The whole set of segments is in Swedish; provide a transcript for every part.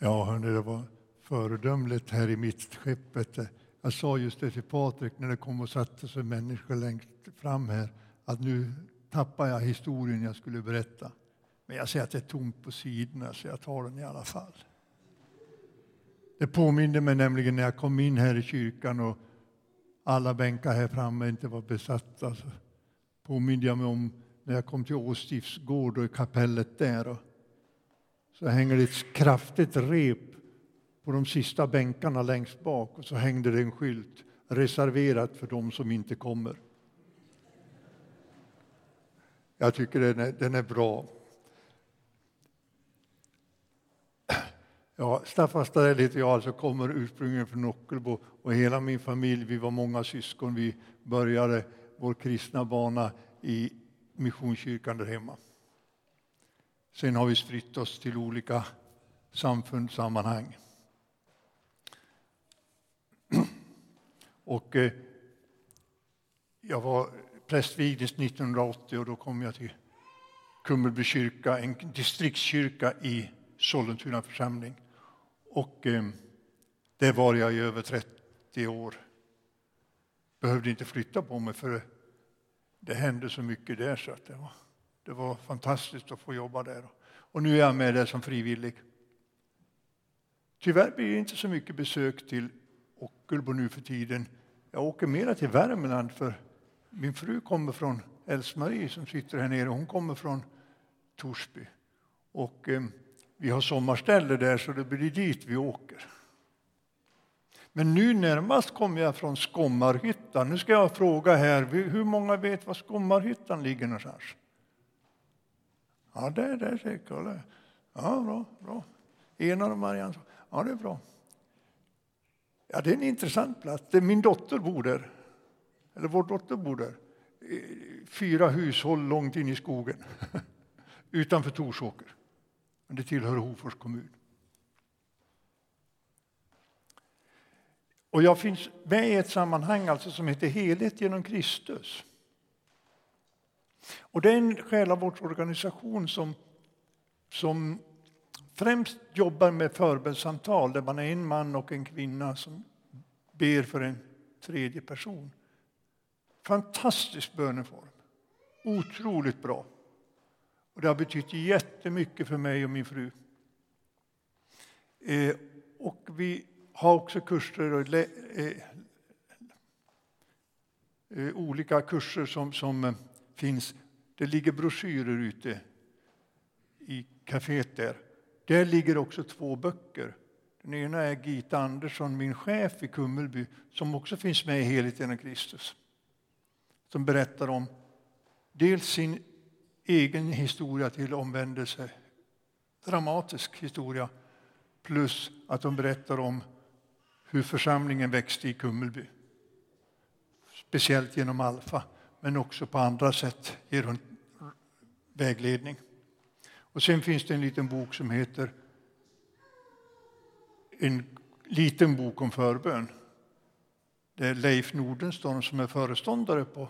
Ja, hörni, det var föredömligt här i mittskeppet. Jag sa just det till Patrik när det kom och satte sig människor längst fram här, att nu tappar jag historien jag skulle berätta. Men jag ser att det är tomt på sidorna, så jag tar den i alla fall. Det påminde mig nämligen när jag kom in här i kyrkan och alla bänkar här framme inte var besatta. Så påminde jag mig om när jag kom till Åstifs gård och i kapellet där. Så hänger det ett kraftigt rep på de sista bänkarna längst bak och så hängde det en skylt reserverat för dem som inte kommer. Jag tycker den är, den är bra. Ja, Staffan Starell heter jag, alltså kommer ursprungligen från Ockelbo och hela min familj, vi var många syskon, vi började vår kristna bana i Missionskyrkan där hemma. Sen har vi spritt oss till olika samfundssammanhang. Och eh, jag var prästvigdes 1980 och då kom jag till Kummelby kyrka, en distriktskyrka i Sollentuna församling. Och eh, där var jag i över 30 år. Behövde inte flytta på mig för det hände så mycket där så att det var, det var fantastiskt att få jobba där. Och nu är jag med där som frivillig. Tyvärr blir det inte så mycket besök till Ockelbo nu för tiden. Jag åker mera till Värmland för min fru kommer från Else-Marie som sitter här nere. Hon kommer från Torsby. Och eh, vi har sommarställe där så det blir dit vi åker. Men nu närmast kommer jag från Skommarhyttan. Nu ska jag fråga här, hur många vet var Skommarhyttan ligger någonstans? Ja, där, där ser jag. Ja, bra, bra. Enar och Marianne. Ja, det är bra. Ja, det är en intressant plats. Min dotter bor där. Eller vår dotter bor där. Fyra hushåll långt in i skogen utanför Torsåker. Men det tillhör Hofors kommun. Och jag finns med i ett sammanhang alltså som heter Helhet genom Kristus. Och det är en själavårdsorganisation som, som främst jobbar med förbönssamtal där man är en man och en kvinna som ber för en tredje person. Fantastisk böneform. Otroligt bra. Och det har betytt jättemycket för mig och min fru. Eh, och vi har också kurser och eh, eh, olika kurser som, som eh, finns. Det ligger broschyrer ute i kaféet där. Där ligger också två böcker. Den ena är Gita Andersson, min chef i Kummelby, som också finns med i Heligt genom Kristus. Som berättar om dels sin egen historia till omvändelse, dramatisk historia, plus att de berättar om hur församlingen växte i Kummelby. Speciellt genom Alfa, men också på andra sätt ger hon vägledning. Och sen finns det en liten bok som heter En liten bok om förbön. Det är Leif Nordenstånd som är föreståndare på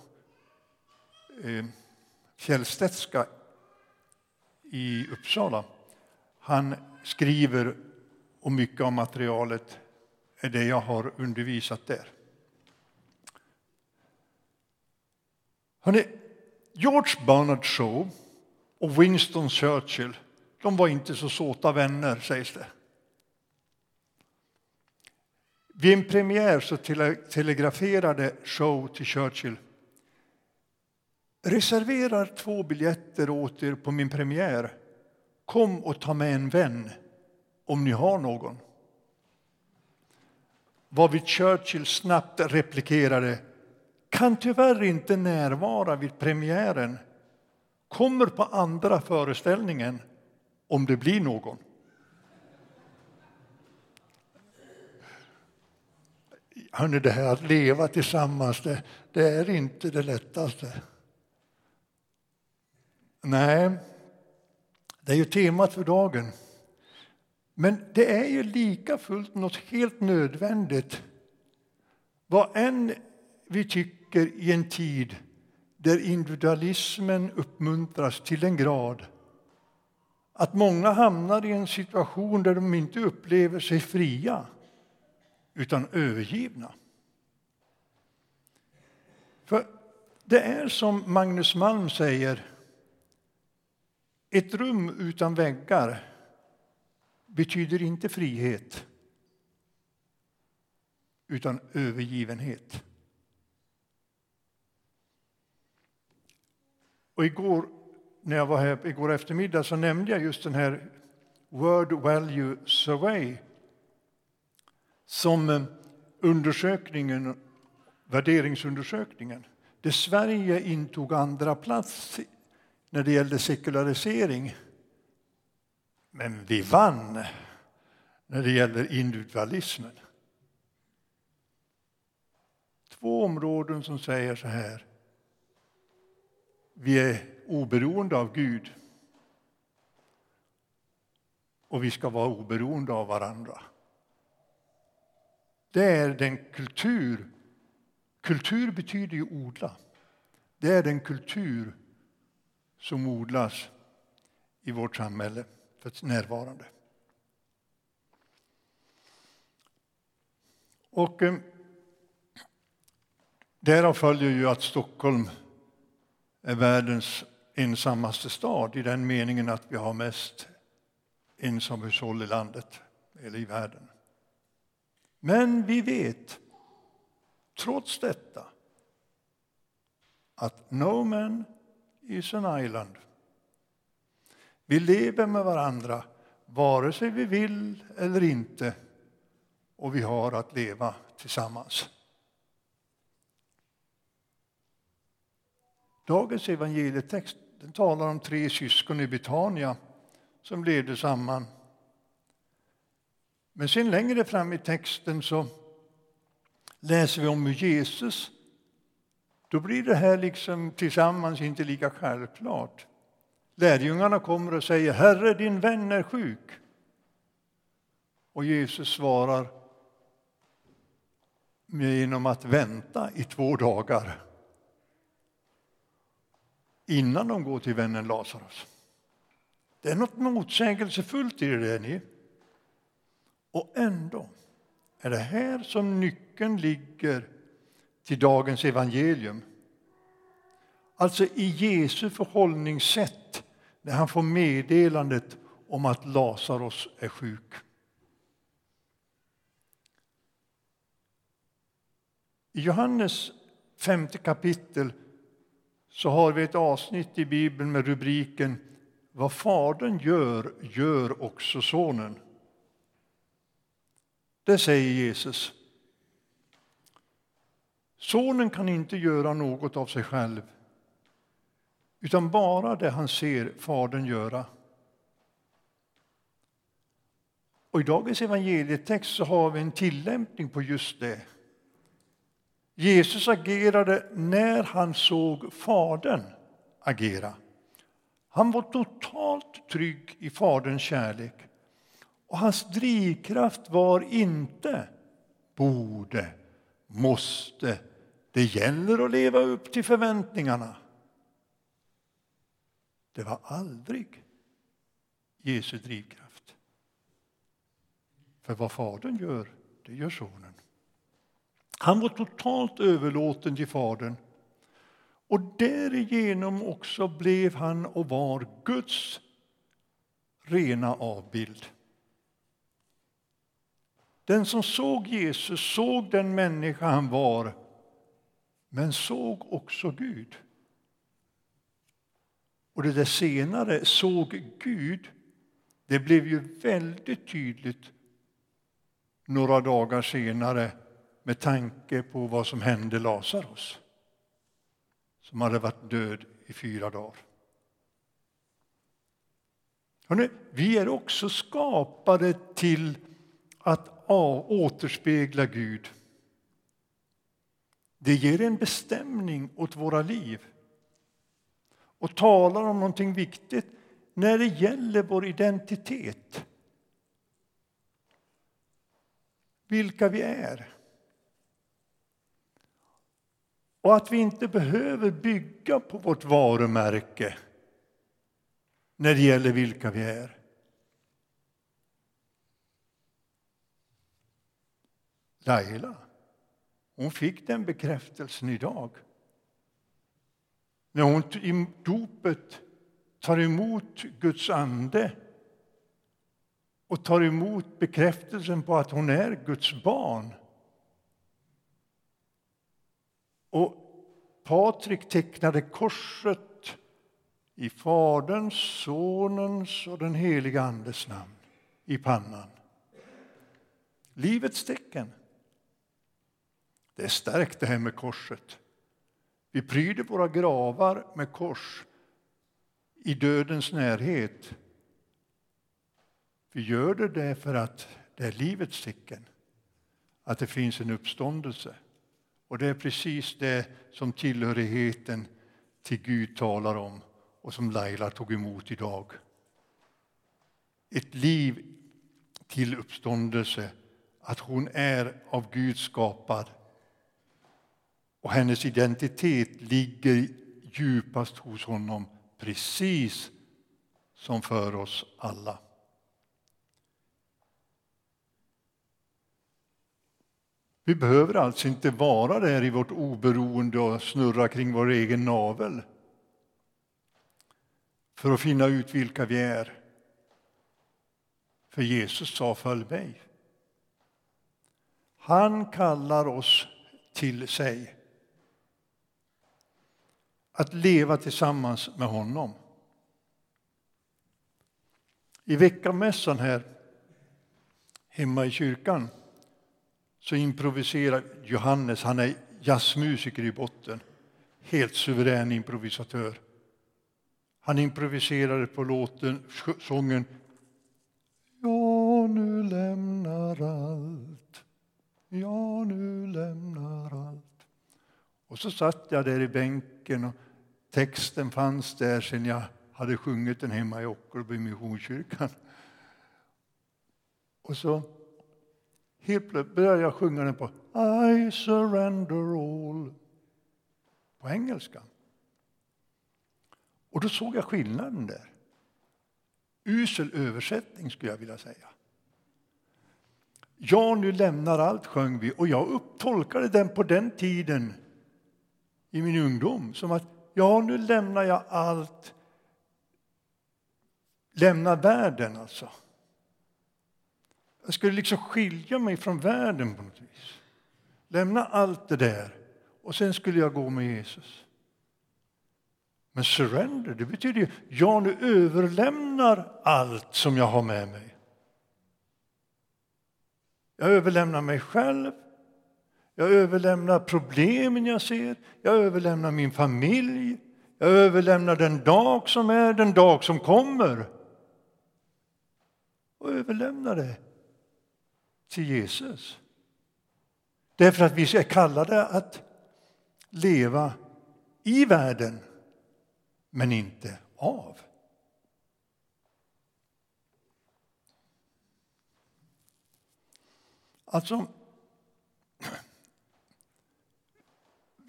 eh, Fjällstedtska i Uppsala. Han skriver, och mycket av materialet är det jag har undervisat där. Hörrni, George Bernard Shaw och Winston Churchill de var inte så såta vänner, sägs det. Vid en premiär så telegraferade Shaw till Churchill reserverar två biljetter åt er på min premiär. Kom och ta med en vän, om ni har någon. Varvid Churchill snabbt replikerade kan tyvärr inte närvara vid premiären. Kommer på andra föreställningen, om det blir någon. Hörrni, det här att leva tillsammans, det, det är inte det lättaste. Nej, det är ju temat för dagen. Men det är ju lika fullt något helt nödvändigt. Vad än vi tycker i en tid där individualismen uppmuntras till en grad att många hamnar i en situation där de inte upplever sig fria, utan övergivna. För det är som Magnus Malm säger, ett rum utan väggar betyder inte frihet, utan övergivenhet. Och igår när jag var här igår eftermiddag så nämnde jag just den här Word Value Survey som eh, undersökningen, värderingsundersökningen där Sverige intog andra plats när det gällde sekularisering. Men vi vann när det gäller individualismen. Två områden som säger så här. Vi är oberoende av Gud och vi ska vara oberoende av varandra. Det är den kultur Kultur betyder ju odla. Det är den kultur som odlas i vårt samhälle för närvarande. Och eh, därav följer ju att Stockholm är världens ensammaste stad i den meningen att vi har mest ensamhushåll i landet eller i världen. Men vi vet trots detta att no man is an island. Vi lever med varandra vare sig vi vill eller inte och vi har att leva tillsammans. Dagens evangelietext den talar om tre syskon i Betania som levde samman. Men sen längre fram i texten så läser vi om Jesus, då blir det här liksom tillsammans inte lika självklart. Lärjungarna kommer och säger Herre, din vän är sjuk. Och Jesus svarar genom att vänta i två dagar innan de går till vännen Lazarus. Det är något motsägelsefullt i det där. Ni. Och ändå är det här som nyckeln ligger till dagens evangelium. Alltså i Jesu förhållningssätt när han får meddelandet om att Lazarus är sjuk. I Johannes femte kapitel så har vi ett avsnitt i Bibeln med rubriken Vad Fadern gör, gör också Sonen. Det säger Jesus. Sonen kan inte göra något av sig själv utan bara det han ser Fadern göra. Och I dagens evangelietext så har vi en tillämpning på just det. Jesus agerade när han såg Fadern agera. Han var totalt trygg i Faderns kärlek. Och hans drivkraft var inte borde, måste, det gäller att leva upp till förväntningarna. Det var aldrig Jesu drivkraft. För vad Fadern gör, det gör Sonen. Han var totalt överlåten till Fadern och därigenom också blev han och var Guds rena avbild. Den som såg Jesus såg den människa han var, men såg också Gud. Och det där senare, såg Gud, det blev ju väldigt tydligt några dagar senare med tanke på vad som hände Lazarus som hade varit död i fyra dagar. Hörrni, vi är också skapade till att återspegla Gud. Det ger en bestämning åt våra liv och talar om någonting viktigt när det gäller vår identitet. Vilka vi är. Och att vi inte behöver bygga på vårt varumärke när det gäller vilka vi är. Laila, hon fick den bekräftelsen idag. När hon i dopet tar emot Guds ande och tar emot bekräftelsen på att hon är Guds barn. Och Patrik tecknade korset i Faderns, Sonens och den heliga Andes namn i pannan. Livets tecken. Det är starkt det här med korset. Vi pryder våra gravar med kors i dödens närhet. Vi gör det därför att det är livets tecken, att det finns en uppståndelse. Och det är precis det som tillhörigheten till Gud talar om och som Laila tog emot idag. Ett liv till uppståndelse, att hon är av Gud skapad och hennes identitet ligger djupast hos honom, precis som för oss alla. Vi behöver alltså inte vara där i vårt oberoende och snurra kring vår egen navel för att finna ut vilka vi är. För Jesus sa följ mig. Han kallar oss till sig att leva tillsammans med honom. I veckamässan här hemma i kyrkan så improviserar Johannes, han är jazzmusiker i botten, helt suverän improvisatör. Han improviserade på låten, sången Ja, nu lämnar allt, ja, nu lämnar allt. Och så satt jag där i bänken och Texten fanns där sen jag hade sjungit den hemma i Ockelbo Missionskyrkan. Och så helt plötsligt började jag sjunga den på I surrender all på engelska. Och då såg jag skillnaden där. Usel översättning skulle jag vilja säga. Ja, nu lämnar allt, sjöng vi, och jag upptolkade den på den tiden i min ungdom som att ja, nu lämnar jag allt. lämnar världen, alltså. Jag skulle liksom skilja mig från världen på något vis. Lämna allt det där och sen skulle jag gå med Jesus. Men surrender, det betyder ju jag nu överlämnar allt som jag har med mig. Jag överlämnar mig själv, jag överlämnar problemen jag ser, jag överlämnar min familj, jag överlämnar den dag som är, den dag som kommer. Och överlämnar det till Jesus. Därför att vi är kallade att leva i världen, men inte av. Alltså,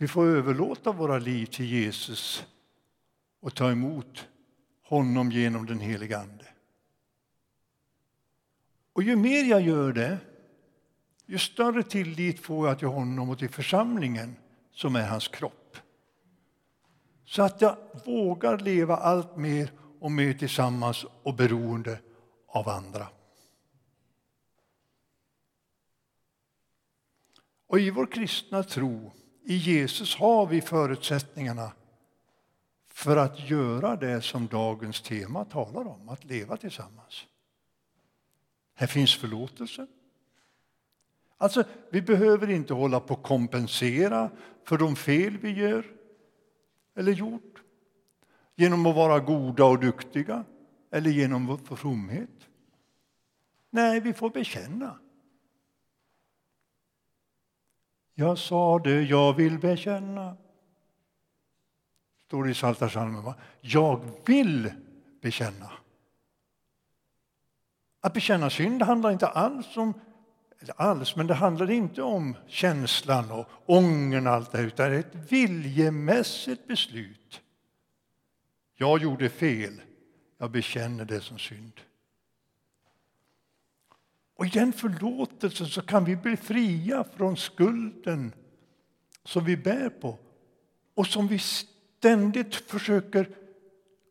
Vi får överlåta våra liv till Jesus och ta emot honom genom den heliga Ande. Och ju mer jag gör det, ju större tillit får jag till honom och till församlingen som är hans kropp. Så att jag vågar leva allt mer och mer tillsammans och beroende av andra. Och i vår kristna tro i Jesus har vi förutsättningarna för att göra det som dagens tema talar om, att leva tillsammans. Här finns förlåtelse. Alltså, vi behöver inte hålla på att kompensera för de fel vi gör eller gjort genom att vara goda och duktiga eller genom vår fromhet. Nej, vi får bekänna. Jag sa det, jag vill bekänna. Står det i Psaltarpsalmen. Jag vill bekänna. Att bekänna synd handlar inte alls om alls, men det handlar inte om känslan och ångern och allt det utan det är ett viljemässigt beslut. Jag gjorde fel. jag bekänner det som synd. Och i den förlåtelsen så kan vi bli fria från skulden som vi bär på och som vi ständigt försöker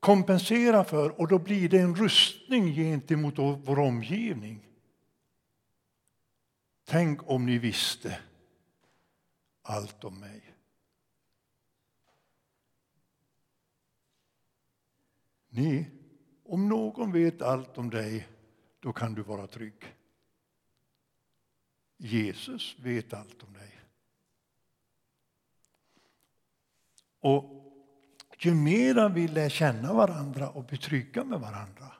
kompensera för och då blir det en rustning gentemot vår omgivning. Tänk om ni visste allt om mig. Ni, om någon vet allt om dig, då kan du vara trygg. Jesus vet allt om dig. Och ju mera vi lär känna varandra och bli trygga med varandra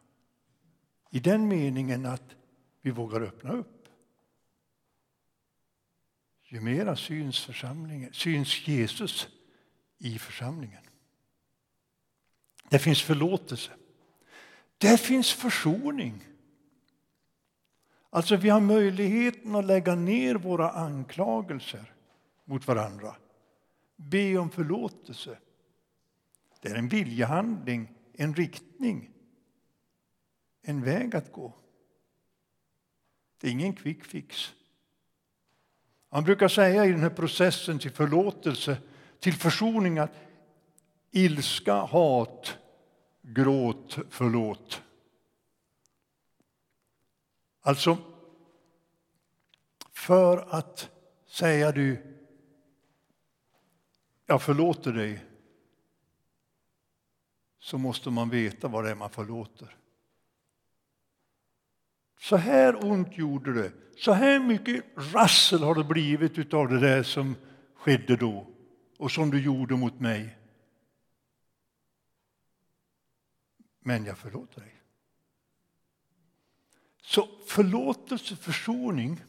i den meningen att vi vågar öppna upp ju mera syns, församlingen, syns Jesus i församlingen. Det finns förlåtelse. Det finns försoning. Alltså vi har möjligheten att lägga ner våra anklagelser mot varandra. Be om förlåtelse. Det är en viljehandling, en riktning, en väg att gå. Det är ingen quick fix. Han brukar säga i den här processen till förlåtelse, till försoning att ilska, hat, gråt, förlåt. Alltså, för att säga du, jag förlåter dig, så måste man veta vad det är man förlåter. Så här ont gjorde det. Så här mycket rassel har det blivit av det där som skedde då och som du gjorde mot mig. Men jag förlåter dig. Så förlåtelse, försoning.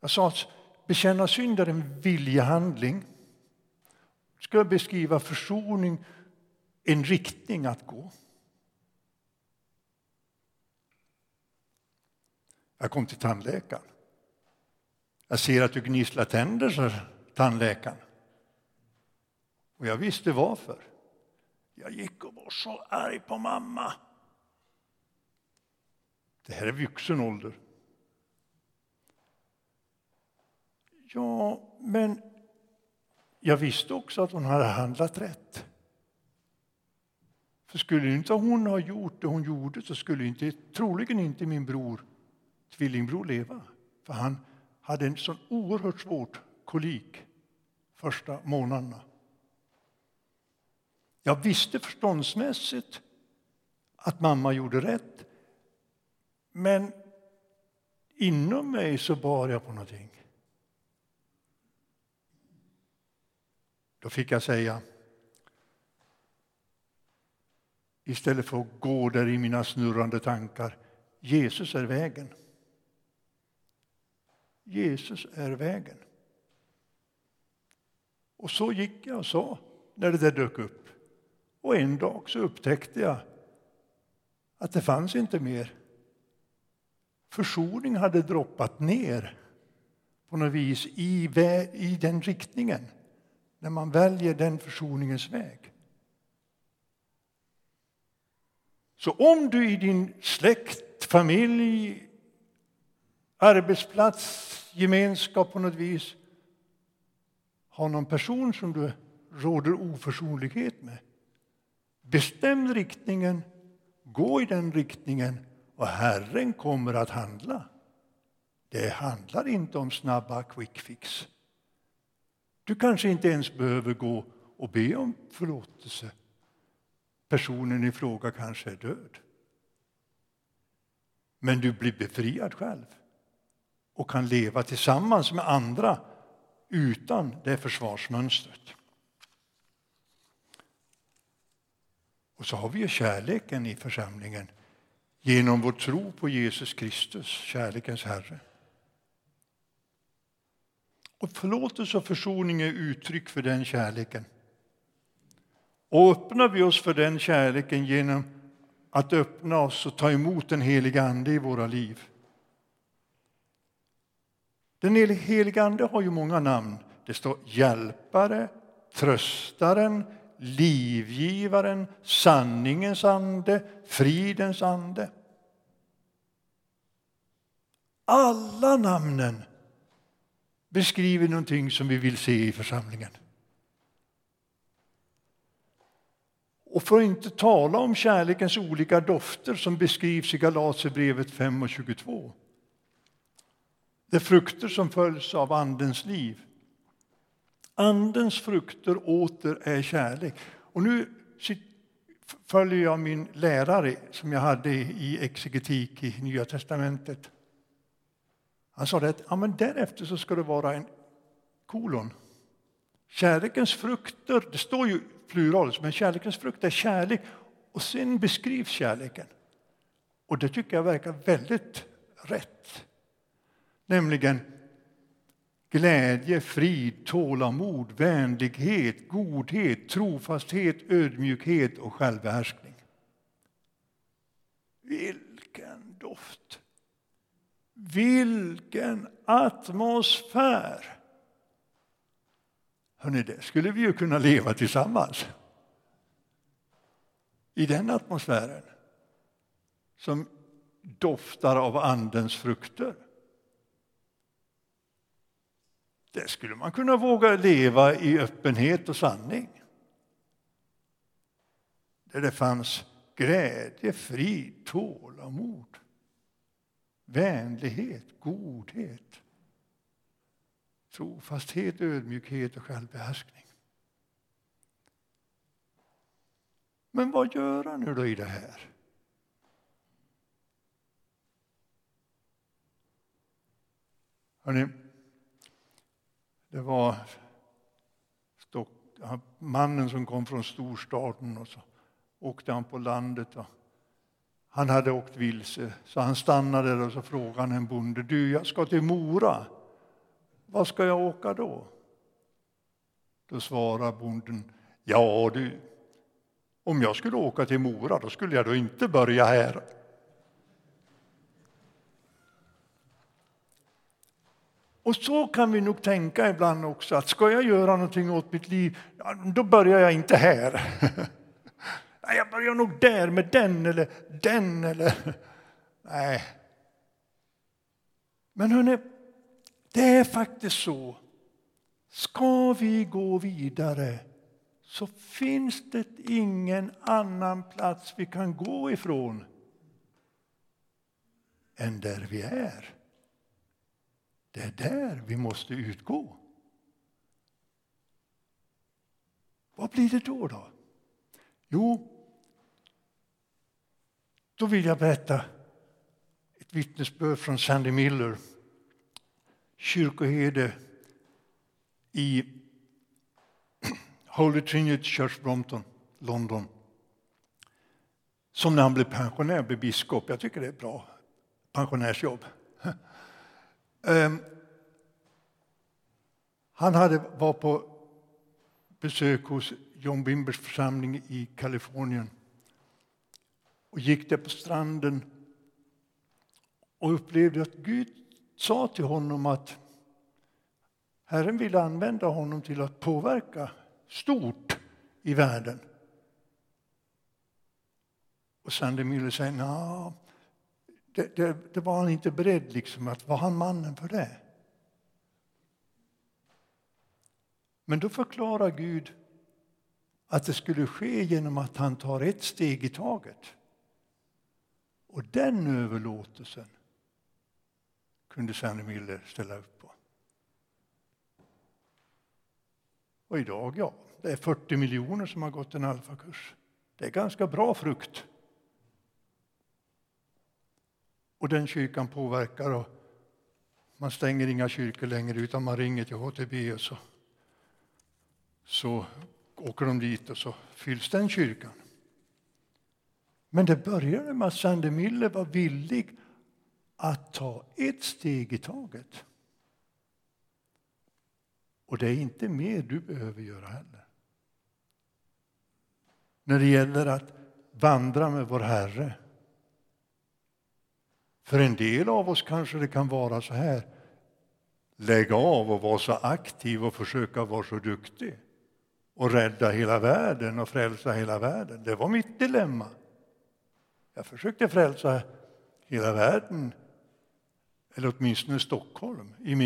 Jag sa att bekänna synd är en viljehandling. Ska jag beskriva försoning, en riktning att gå. Jag kom till tandläkaren. Jag ser att du gnisslar tänder, sa tandläkaren. Och jag visste varför. Jag gick och var så arg på mamma. Det här är vuxen ålder. Ja, men jag visste också att hon hade handlat rätt. För skulle inte hon ha gjort det hon gjorde så skulle inte, troligen inte min bror, tvillingbror leva. För han hade en så oerhört svårt kolik första månaderna. Jag visste förståndsmässigt att mamma gjorde rätt. Men inom mig så bar jag på någonting. Då fick jag säga istället för att gå där i mina snurrande tankar. Jesus är vägen. Jesus är vägen. Och så gick jag och sa när det där dök upp. Och en dag så upptäckte jag att det fanns inte mer. Försoning hade droppat ner på något vis i, i den riktningen när man väljer den försoningens väg. Så om du i din släkt, familj, arbetsplats, gemenskap på något vis har någon person som du råder oförsonlighet med Bestäm riktningen, gå i den riktningen och Herren kommer att handla. Det handlar inte om snabba quick fix. Du kanske inte ens behöver gå och be om förlåtelse. Personen i fråga kanske är död. Men du blir befriad själv och kan leva tillsammans med andra utan det försvarsmönstret. Och så har vi ju kärleken i församlingen genom vår tro på Jesus Kristus, kärlekens Herre. Och förlåtelse och försoning är uttryck för den kärleken. Och öppnar vi oss för den kärleken genom att öppna oss och ta emot den heliga Ande i våra liv. Den helige Ande har ju många namn. Det står hjälpare, tröstaren, livgivaren, sanningens ande, fridens ande. Alla namnen beskriver någonting som vi vill se i församlingen. Och för att inte tala om kärlekens olika dofter som beskrivs i Galaterbrevet 5 och 22. Det är frukter som följs av Andens liv. Andens frukter åter är kärlek. Och nu följer jag min lärare som jag hade i exegetik i Nya testamentet. Han sa att ja, men därefter så ska det vara en kolon. Kärlekens frukter, det står ju plural, men kärlekens frukt är kärlek. Och sen beskrivs kärleken. Och det tycker jag verkar väldigt rätt. Nämligen glädje, frid, tålamod, vänlighet, godhet, trofasthet, ödmjukhet och självbehärskning. Vilken doft! Vilken atmosfär! Hörrni, det skulle vi ju kunna leva tillsammans. I den atmosfären som doftar av Andens frukter. Där skulle man kunna våga leva i öppenhet och sanning. Där det fanns glädje, frid, tålamod, vänlighet, godhet, trofasthet, ödmjukhet och självbehärskning. Men vad gör han nu då i det här? Hörrni, det var mannen som kom från storstaden och så åkte han på landet. Och han hade åkt vilse, så han stannade och så frågade en bonde. Du, jag ska till Mora. Var ska jag åka då? Då svarade bonden. Ja du, om jag skulle åka till Mora då skulle jag då inte börja här. Och så kan vi nog tänka ibland också, att ska jag göra någonting åt mitt liv, då börjar jag inte här. Jag börjar nog där med den eller den eller... Nej. Men hörni, det är faktiskt så. Ska vi gå vidare så finns det ingen annan plats vi kan gå ifrån än där vi är. Det är där vi måste utgå. Vad blir det då? då? Jo, då vill jag berätta ett vittnesbörd från Sandy Miller, kyrkoherde i Holy Trinity Church Brompton, London. Som när han blev pensionär blev biskop. Jag tycker det är ett bra pensionärsjobb. Ehm, han hade, var på besök hos John Wimbers församling i Kalifornien och gick där på stranden och upplevde att Gud sa till honom att Herren ville använda honom till att påverka stort i världen. Och Sandy Miller säger, det, det, det, var han inte beredd liksom att, var han mannen för det? Men då förklarar Gud att det skulle ske genom att han tar ett steg i taget. Och den överlåtelsen kunde Sanny Miller ställa upp på. Och idag, ja, det är 40 miljoner som har gått en alfakurs. Det är ganska bra frukt. Och den kyrkan påverkar och man stänger inga kyrkor längre utan man ringer till HTB och så, så åker de dit och så fylls den kyrkan. Men det började med att Sander Miller var villig att ta ett steg i taget. Och det är inte mer du behöver göra heller. När det gäller att vandra med vår Herre. För en del av oss kanske det kan vara så här. Lägg av och vara så aktiv och försöka vara så duktig. och rädda hela världen och frälsa hela världen. Det var mitt dilemma. Jag försökte frälsa hela världen, eller åtminstone Stockholm, i min